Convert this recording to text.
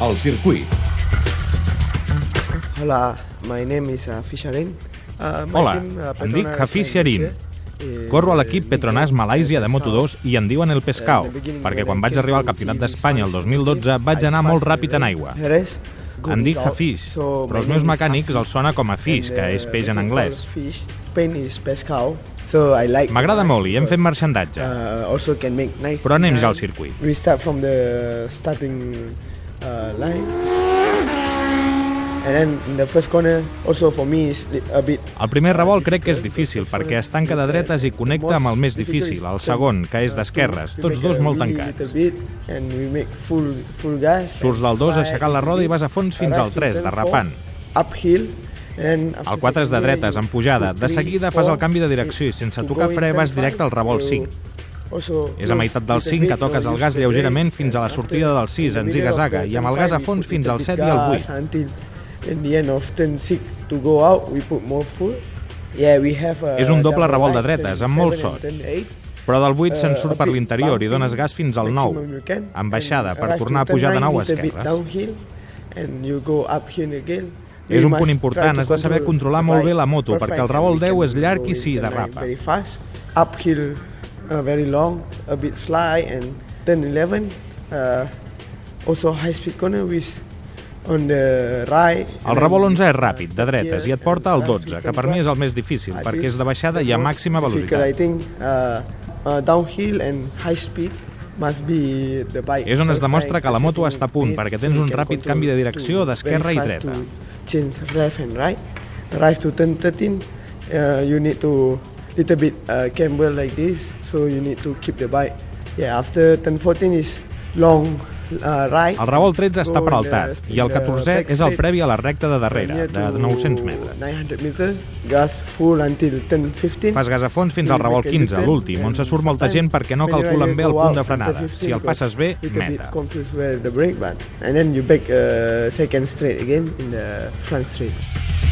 El circuit. Hola, my name is uh, Fisharin. Uh, my Hola, team, uh, em dic Hafiz Sharin. eh, Corro a l'equip Petronas Malàisia de Moto2 i em diuen el Pescao, Eh, beginning perquè quan vaig arribar al Campionat d'Espanya el Spanish 2012 vaig anar molt ràpid en aigua. Em dic. Hafiz, però els meus mecànics els sona com a fish, que uh, és peix en anglès. M'agrada molt i hem fet marxandatge, Uh, però anem ja al circuit. Uh, line. And then in the first corner, also for me is a bit El primer revolt crec que és difícil perquè es tanca de dretes i connecta amb el més difícil, el segon, que és d'esquerres, tots dos molt tancats. Surts del 2 aixecant la roda i vas a fons fins al 3, derrapant. Uphill, El 4 és de dretes, en pujada. De seguida fas el canvi de direcció i sense tocar fre vas directe al revolt 5. És a meitat del 5 que toques el gas lleugerament fins a la sortida del 6 en ziga-zaga i amb el gas a fons fins al 7 i al 8. In the end of turn 6 to go out, we put more full. Yeah, we have a És un doble revolt de dretes, amb molts sots. Però del 8 se'n Uh, surt a per l'interior i dones gas fins al 9, maximum you can, amb baixada, per tornar a pujar de nou a esquerres. És un punt important, has de saber controlar molt bé la moto, perquè el revolt and we 10 can és llarg i sí, derrapa. Uh, very long, a bit slide, and turn 11. Uh, also high speed corner with on the right. El revolt 11 és ràpid, de dretes, i et porta al 12, que per mi és el més difícil, perquè és de baixada i a màxima I velocitat. think uh, uh, downhill and high speed must be the bike. És on es demostra que la moto està a punt, perquè tens un ràpid canvi de direcció d'esquerra i dreta. Change left and right. Arrive to turn 13, uh, you need to little bit uh, camber like this, so you need to keep the bike. Yeah, after turn 14 is long uh, right. El revolt 13 està Go per in altat, the- i el in the 14è back és el previ a la recta de darrere, de to 900 metres. 900 meter, gas full until turn 15. Fas gas a fons fins al revolt 15, l'últim, on se surt molta gent perquè no calculen bé el punt de frenada. Si el passes bé, meta. And then you back uh, second straight again in the front straight.